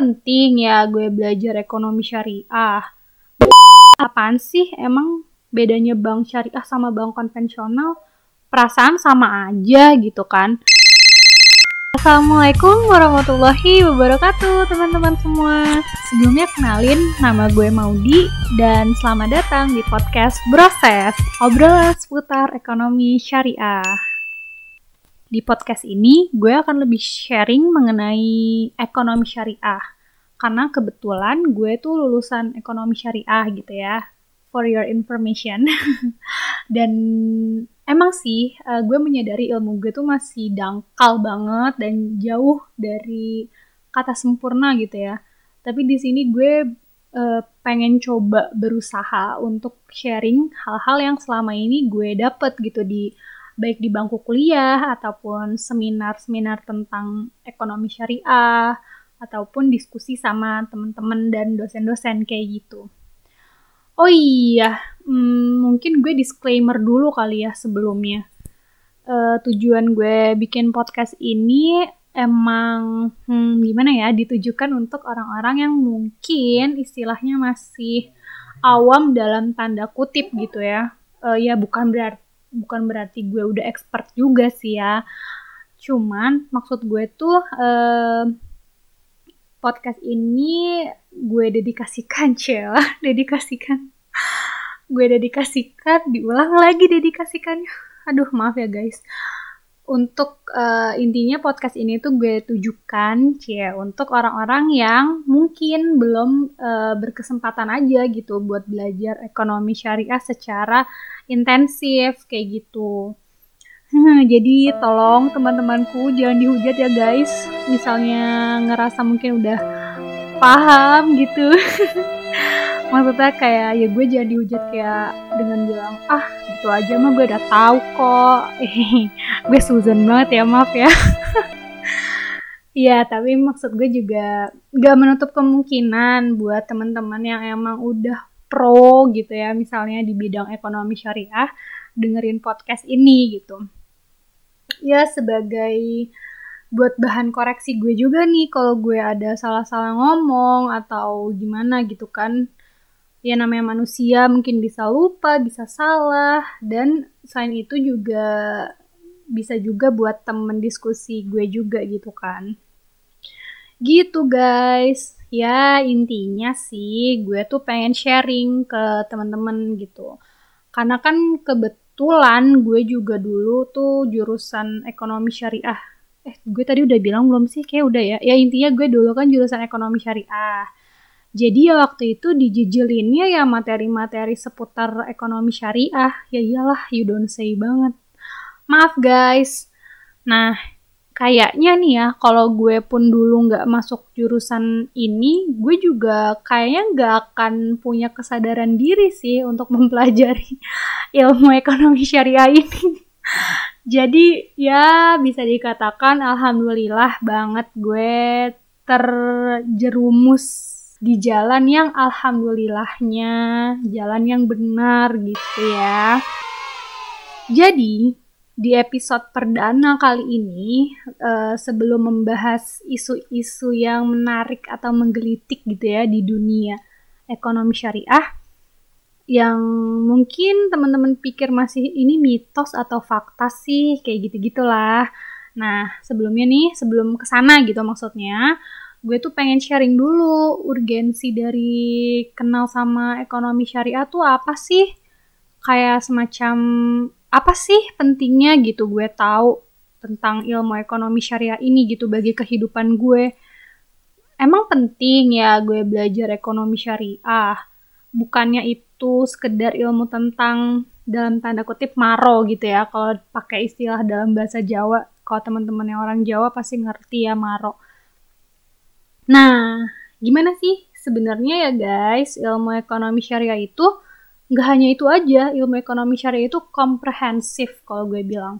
penting ya gue belajar ekonomi syariah. Apaan sih emang bedanya bank syariah sama bank konvensional? Perasaan sama aja gitu kan. Assalamualaikum warahmatullahi wabarakatuh teman-teman semua Sebelumnya kenalin nama gue Maudi dan selamat datang di podcast Proses Obrolan seputar ekonomi syariah di podcast ini gue akan lebih sharing mengenai ekonomi syariah. Karena kebetulan gue tuh lulusan ekonomi syariah gitu ya. For your information. dan emang sih uh, gue menyadari ilmu gue tuh masih dangkal banget dan jauh dari kata sempurna gitu ya. Tapi di sini gue uh, pengen coba berusaha untuk sharing hal-hal yang selama ini gue dapet gitu di baik di bangku kuliah ataupun seminar-seminar tentang ekonomi syariah ataupun diskusi sama teman-teman dan dosen-dosen kayak gitu. Oh iya, hmm, mungkin gue disclaimer dulu kali ya sebelumnya. Uh, tujuan gue bikin podcast ini emang hmm, gimana ya ditujukan untuk orang-orang yang mungkin istilahnya masih awam dalam tanda kutip gitu ya. Uh, ya bukan berarti bukan berarti gue udah expert juga sih ya. Cuman maksud gue tuh eh, podcast ini gue dedikasikan cel. Dedikasikan. Gue dedikasikan diulang lagi dedikasikannya. Aduh maaf ya guys. Untuk uh, intinya podcast ini tuh gue tujukan cie untuk orang-orang yang mungkin belum uh, berkesempatan aja gitu buat belajar ekonomi syariah secara intensif kayak gitu. Jadi tolong teman-temanku jangan dihujat ya guys. Misalnya ngerasa mungkin udah paham gitu. maksudnya kayak ya gue jadi hujat kayak dengan bilang ah itu aja mah gue udah tahu kok gue Susan banget ya maaf ya Iya, tapi maksud gue juga gak menutup kemungkinan buat teman-teman yang emang udah pro gitu ya, misalnya di bidang ekonomi syariah, dengerin podcast ini gitu. Ya, sebagai buat bahan koreksi gue juga nih kalau gue ada salah-salah ngomong atau gimana gitu kan ya namanya manusia mungkin bisa lupa, bisa salah dan selain itu juga bisa juga buat temen diskusi gue juga gitu kan. Gitu guys. Ya intinya sih gue tuh pengen sharing ke temen-temen gitu. Karena kan kebetulan gue juga dulu tuh jurusan ekonomi syariah. Eh gue tadi udah bilang belum sih? Kayak udah ya. Ya intinya gue dulu kan jurusan ekonomi syariah jadi ya waktu itu dijejelinnya ya materi-materi seputar ekonomi syariah. Ya iyalah, you don't say banget. Maaf guys. Nah, kayaknya nih ya, kalau gue pun dulu nggak masuk jurusan ini, gue juga kayaknya nggak akan punya kesadaran diri sih untuk mempelajari ilmu ekonomi syariah ini. Jadi ya bisa dikatakan alhamdulillah banget gue terjerumus di jalan yang alhamdulillahnya jalan yang benar gitu ya. Jadi di episode perdana kali ini uh, sebelum membahas isu-isu yang menarik atau menggelitik gitu ya di dunia ekonomi syariah yang mungkin teman-teman pikir masih ini mitos atau fakta sih kayak gitu-gitulah. Nah, sebelumnya nih, sebelum ke sana gitu maksudnya, gue tuh pengen sharing dulu urgensi dari kenal sama ekonomi syariah tuh apa sih? Kayak semacam apa sih pentingnya gitu gue tahu tentang ilmu ekonomi syariah ini gitu bagi kehidupan gue. Emang penting ya gue belajar ekonomi syariah. Bukannya itu sekedar ilmu tentang dalam tanda kutip maro gitu ya kalau pakai istilah dalam bahasa Jawa kalau teman-teman yang orang Jawa pasti ngerti ya maro Nah, gimana sih sebenarnya ya guys, ilmu ekonomi syariah itu nggak hanya itu aja, ilmu ekonomi syariah itu komprehensif kalau gue bilang.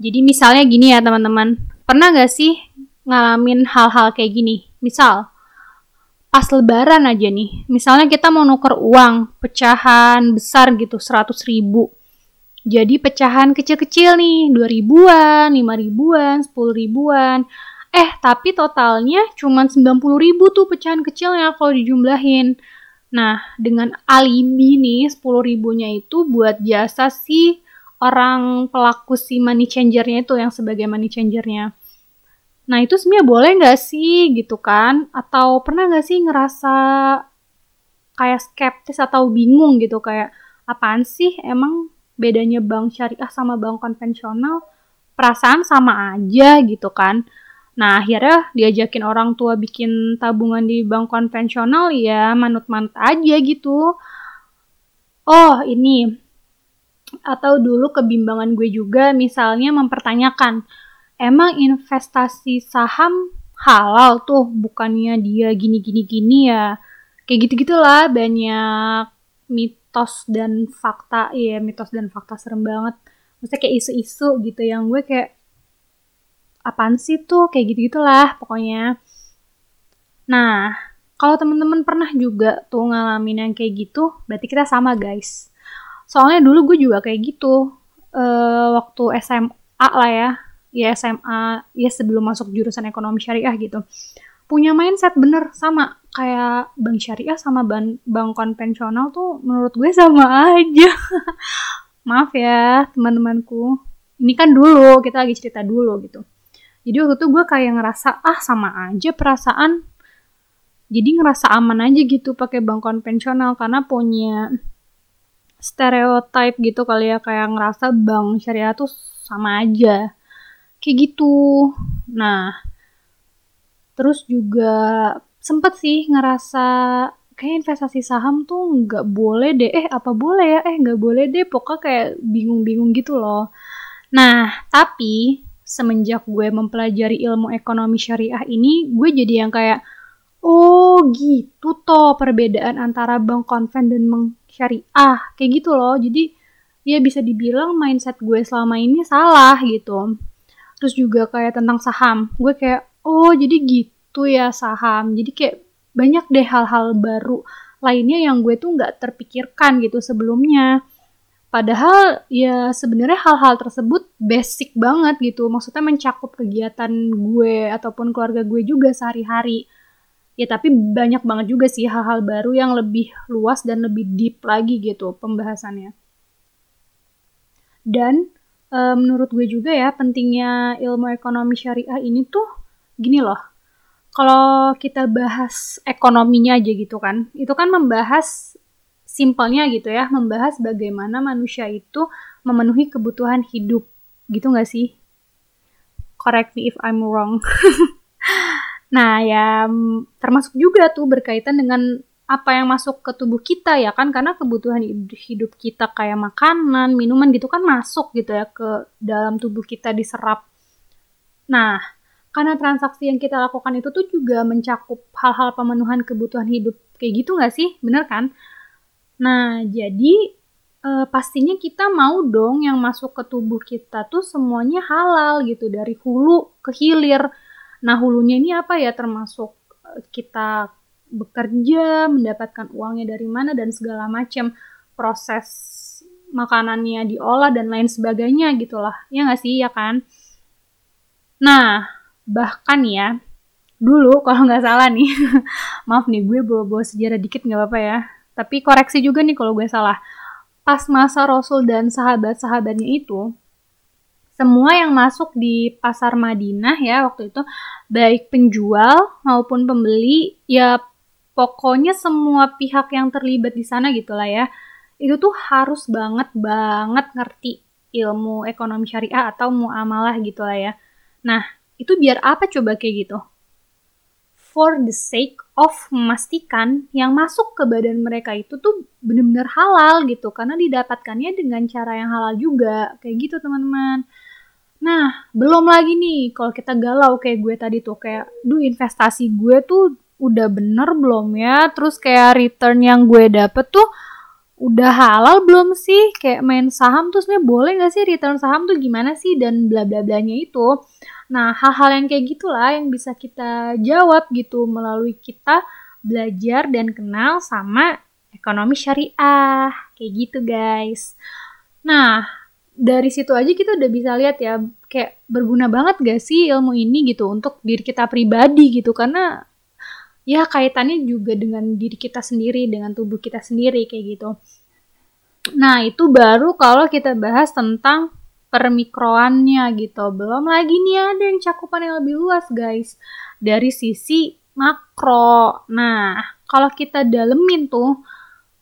Jadi misalnya gini ya teman-teman, pernah nggak sih ngalamin hal-hal kayak gini? Misal, pas lebaran aja nih, misalnya kita mau nuker uang, pecahan besar gitu, 100 ribu. Jadi pecahan kecil-kecil nih, 2 ribuan, 5 ribuan, 10 ribuan Eh, tapi totalnya cuma 90 ribu tuh pecahan kecilnya kalau dijumlahin. Nah, dengan alibi nih 10 ribunya itu buat jasa si orang pelaku si money changernya itu yang sebagai money changernya. Nah, itu sebenarnya boleh nggak sih gitu kan? Atau pernah nggak sih ngerasa kayak skeptis atau bingung gitu kayak apaan sih emang bedanya bank syariah sama bank konvensional? Perasaan sama aja gitu kan. Nah, akhirnya diajakin orang tua bikin tabungan di bank konvensional ya manut-manut aja gitu. Oh, ini. Atau dulu kebimbangan gue juga misalnya mempertanyakan, emang investasi saham halal tuh bukannya dia gini-gini gini ya. Kayak gitu-gitulah banyak mitos dan fakta. ya mitos dan fakta serem banget. Maksudnya kayak isu-isu gitu yang gue kayak apaan sih tuh? Kayak gitu gitulah pokoknya. Nah kalau teman-teman pernah juga tuh ngalamin yang kayak gitu berarti kita sama guys. Soalnya dulu gue juga kayak gitu. Uh, waktu SMA lah ya. Ya SMA ya sebelum masuk jurusan ekonomi syariah gitu. Punya mindset bener sama. Kayak bank syariah sama bank, bank konvensional tuh menurut gue sama aja. Maaf ya teman-temanku. Ini kan dulu kita lagi cerita dulu gitu jadi waktu itu gue kayak ngerasa ah sama aja perasaan. Jadi ngerasa aman aja gitu pakai bank konvensional karena punya stereotype gitu kali ya kayak ngerasa bank syariah tuh sama aja. Kayak gitu. Nah terus juga sempet sih ngerasa kayak investasi saham tuh nggak boleh deh. Eh apa boleh ya? Eh nggak boleh deh. Pokoknya kayak bingung-bingung gitu loh. Nah tapi semenjak gue mempelajari ilmu ekonomi syariah ini, gue jadi yang kayak, oh gitu toh perbedaan antara bank konven dan bank syariah. Kayak gitu loh. Jadi ya bisa dibilang mindset gue selama ini salah gitu. Terus juga kayak tentang saham. Gue kayak, oh jadi gitu ya saham. Jadi kayak banyak deh hal-hal baru lainnya yang gue tuh nggak terpikirkan gitu sebelumnya. Padahal ya sebenarnya hal-hal tersebut basic banget gitu. Maksudnya mencakup kegiatan gue ataupun keluarga gue juga sehari-hari. Ya tapi banyak banget juga sih hal-hal baru yang lebih luas dan lebih deep lagi gitu pembahasannya. Dan e, menurut gue juga ya pentingnya ilmu ekonomi syariah ini tuh gini loh. Kalau kita bahas ekonominya aja gitu kan, itu kan membahas simpelnya gitu ya, membahas bagaimana manusia itu memenuhi kebutuhan hidup. Gitu gak sih? Correct me if I'm wrong. nah ya termasuk juga tuh berkaitan dengan apa yang masuk ke tubuh kita ya kan karena kebutuhan hidup kita kayak makanan, minuman gitu kan masuk gitu ya ke dalam tubuh kita diserap. Nah, karena transaksi yang kita lakukan itu tuh juga mencakup hal-hal pemenuhan kebutuhan hidup kayak gitu nggak sih? Bener kan? Nah, jadi e, pastinya kita mau dong yang masuk ke tubuh kita tuh semuanya halal gitu dari hulu ke hilir. Nah, hulunya ini apa ya termasuk e, kita bekerja, mendapatkan uangnya dari mana dan segala macam proses makanannya diolah dan lain sebagainya gitulah. Ya nggak sih, ya kan? Nah, bahkan ya, dulu kalau nggak salah nih, maaf nih gue bawa-bawa sejarah dikit nggak apa-apa ya tapi koreksi juga nih kalau gue salah. Pas masa Rasul dan sahabat-sahabatnya itu, semua yang masuk di pasar Madinah ya waktu itu, baik penjual maupun pembeli, ya pokoknya semua pihak yang terlibat di sana gitulah ya, itu tuh harus banget banget ngerti ilmu ekonomi syariah atau muamalah gitulah ya. Nah, itu biar apa coba kayak gitu? For the sake of memastikan yang masuk ke badan mereka itu tuh bener-bener halal gitu. Karena didapatkannya dengan cara yang halal juga. Kayak gitu teman-teman. Nah belum lagi nih. Kalau kita galau kayak gue tadi tuh. Kayak duh investasi gue tuh udah bener belum ya? Terus kayak return yang gue dapet tuh udah halal belum sih kayak main saham tuh sebenarnya boleh gak sih return saham tuh gimana sih dan bla bla blanya itu Nah, hal-hal yang kayak gitulah yang bisa kita jawab gitu melalui kita belajar dan kenal sama ekonomi syariah. Kayak gitu, guys. Nah, dari situ aja kita udah bisa lihat ya kayak berguna banget gak sih ilmu ini gitu untuk diri kita pribadi gitu karena ya kaitannya juga dengan diri kita sendiri dengan tubuh kita sendiri kayak gitu. Nah itu baru kalau kita bahas tentang permikroannya gitu. Belum lagi nih ada yang cakupan yang lebih luas guys. Dari sisi makro. Nah kalau kita dalemin tuh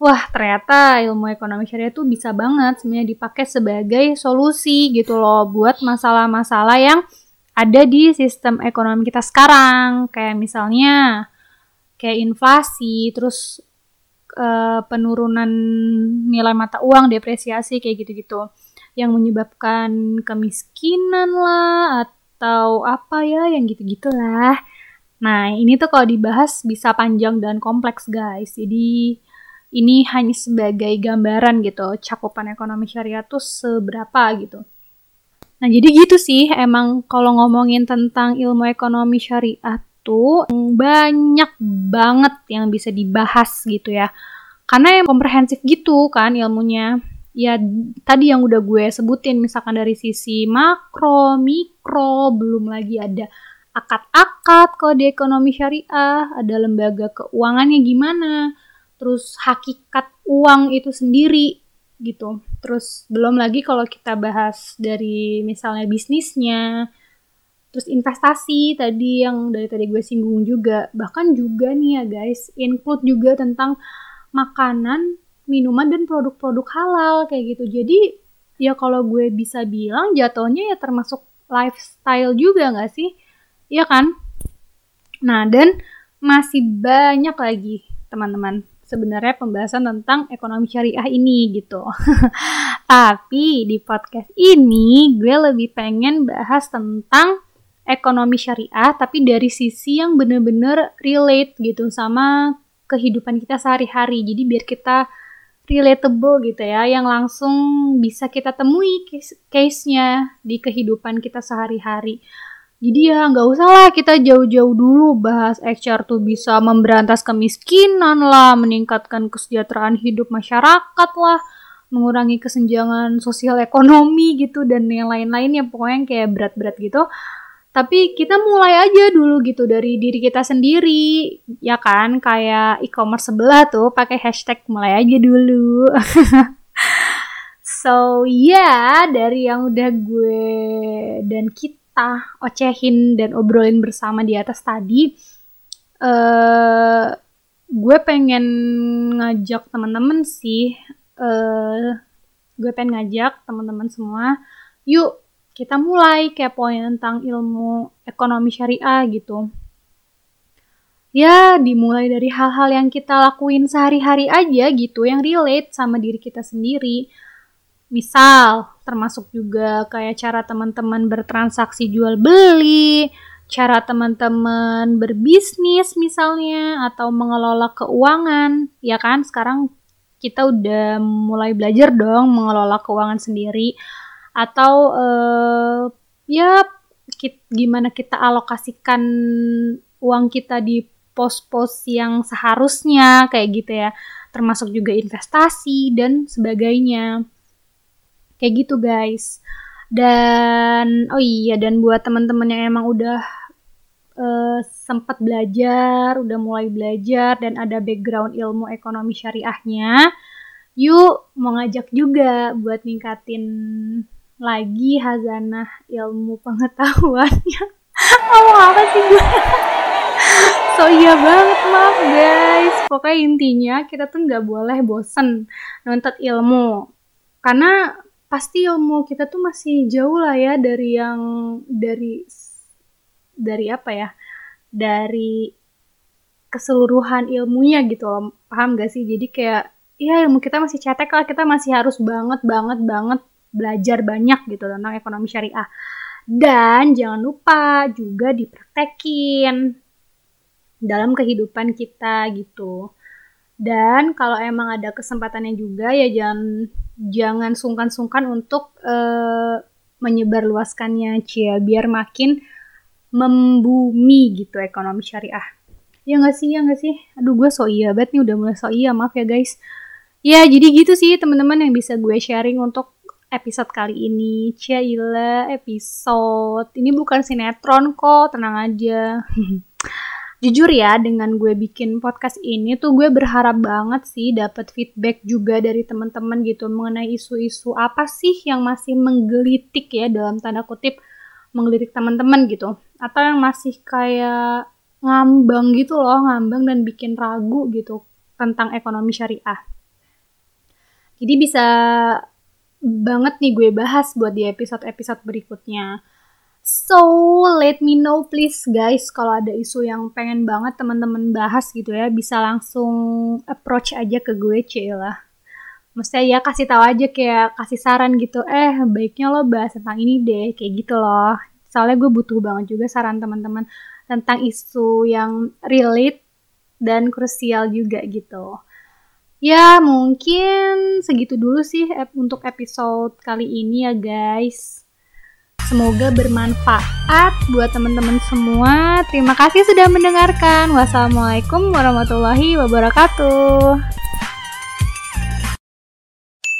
wah ternyata ilmu ekonomi syariah tuh bisa banget sebenarnya dipakai sebagai solusi gitu loh buat masalah-masalah yang ada di sistem ekonomi kita sekarang. Kayak misalnya kayak inflasi terus uh, penurunan nilai mata uang depresiasi kayak gitu-gitu. Yang menyebabkan kemiskinan lah atau apa ya yang gitu-gitulah nah ini tuh kalau dibahas bisa panjang dan kompleks guys. Jadi ini hanya sebagai gambaran gitu cakupan ekonomi syariah tuh seberapa gitu. Nah jadi gitu sih emang kalau ngomongin tentang ilmu ekonomi syariah tuh banyak banget yang bisa dibahas gitu ya. Karena yang komprehensif gitu kan ilmunya. Ya tadi yang udah gue sebutin misalkan dari sisi makro, mikro, belum lagi ada akad-akad kode ekonomi syariah, ada lembaga keuangannya gimana, terus hakikat uang itu sendiri gitu. Terus belum lagi kalau kita bahas dari misalnya bisnisnya, terus investasi tadi yang dari tadi gue singgung juga, bahkan juga nih ya guys, include juga tentang makanan, minuman dan produk-produk halal kayak gitu. Jadi ya kalau gue bisa bilang jatuhnya ya termasuk lifestyle juga nggak sih? Iya kan? Nah dan masih banyak lagi teman-teman sebenarnya pembahasan tentang ekonomi syariah ini gitu. Tapi di podcast ini gue lebih pengen bahas tentang ekonomi syariah tapi dari sisi yang bener-bener relate gitu sama kehidupan kita sehari-hari. Jadi biar kita relatable gitu ya, yang langsung bisa kita temui case-nya di kehidupan kita sehari-hari. Jadi ya nggak usah lah kita jauh-jauh dulu bahas HR tuh bisa memberantas kemiskinan lah, meningkatkan kesejahteraan hidup masyarakat lah, mengurangi kesenjangan sosial ekonomi gitu dan yang lain-lain yang pokoknya kayak berat-berat gitu. Tapi kita mulai aja dulu gitu dari diri kita sendiri, ya kan? Kayak e-commerce sebelah tuh pakai hashtag mulai aja dulu. so ya yeah, dari yang udah gue dan kita ocehin dan obrolin bersama di atas tadi, uh, gue pengen ngajak teman-teman sih, uh, gue pengen ngajak teman-teman semua, yuk kita mulai kepoin tentang ilmu ekonomi syariah gitu. Ya, dimulai dari hal-hal yang kita lakuin sehari-hari aja gitu, yang relate sama diri kita sendiri Misal, termasuk juga kayak cara teman-teman bertransaksi jual beli, cara teman-teman berbisnis misalnya atau mengelola keuangan, ya kan? Sekarang kita udah mulai belajar dong mengelola keuangan sendiri atau uh, ya kita, gimana kita alokasikan uang kita di pos-pos yang seharusnya kayak gitu ya. Termasuk juga investasi dan sebagainya. Kayak gitu guys. Dan oh iya dan buat teman-teman yang emang udah uh, sempat belajar udah mulai belajar dan ada background ilmu ekonomi syariahnya yuk mau ngajak juga buat ningkatin lagi hazanah ilmu pengetahuannya. Oh apa sih gue so iya banget maaf guys. Pokoknya intinya kita tuh nggak boleh bosen nuntut ilmu. Karena pasti ilmu kita tuh masih jauh lah ya dari yang dari dari apa ya? Dari keseluruhan ilmunya gitu loh. Paham gak sih? Jadi kayak ya ilmu kita masih cetek lah. Kita masih harus banget banget banget belajar banyak gitu tentang ekonomi syariah dan jangan lupa juga dipraktekin dalam kehidupan kita gitu dan kalau emang ada kesempatannya juga ya jangan jangan sungkan-sungkan untuk uh, menyebarluaskannya cia biar makin membumi gitu ekonomi syariah. Ya nggak sih, ya nggak sih? Aduh gue so iya banget nih udah mulai so iya, maaf ya guys. Ya jadi gitu sih teman-teman yang bisa gue sharing untuk episode kali ini. Cila episode. Ini bukan sinetron kok, tenang aja. Jujur ya, dengan gue bikin podcast ini tuh gue berharap banget sih dapat feedback juga dari teman-teman gitu mengenai isu-isu apa sih yang masih menggelitik ya dalam tanda kutip menggelitik teman-teman gitu atau yang masih kayak ngambang gitu loh, ngambang dan bikin ragu gitu tentang ekonomi syariah. Jadi bisa banget nih gue bahas buat di episode-episode berikutnya. So, let me know please guys kalau ada isu yang pengen banget teman-teman bahas gitu ya, bisa langsung approach aja ke gue, lah. Maksudnya ya kasih tahu aja kayak kasih saran gitu, eh baiknya lo bahas tentang ini deh, kayak gitu loh. Soalnya gue butuh banget juga saran teman-teman tentang isu yang relate dan krusial juga gitu. Ya, mungkin segitu dulu sih untuk episode kali ini ya, guys. Semoga bermanfaat buat teman-teman semua. Terima kasih sudah mendengarkan. Wassalamualaikum warahmatullahi wabarakatuh.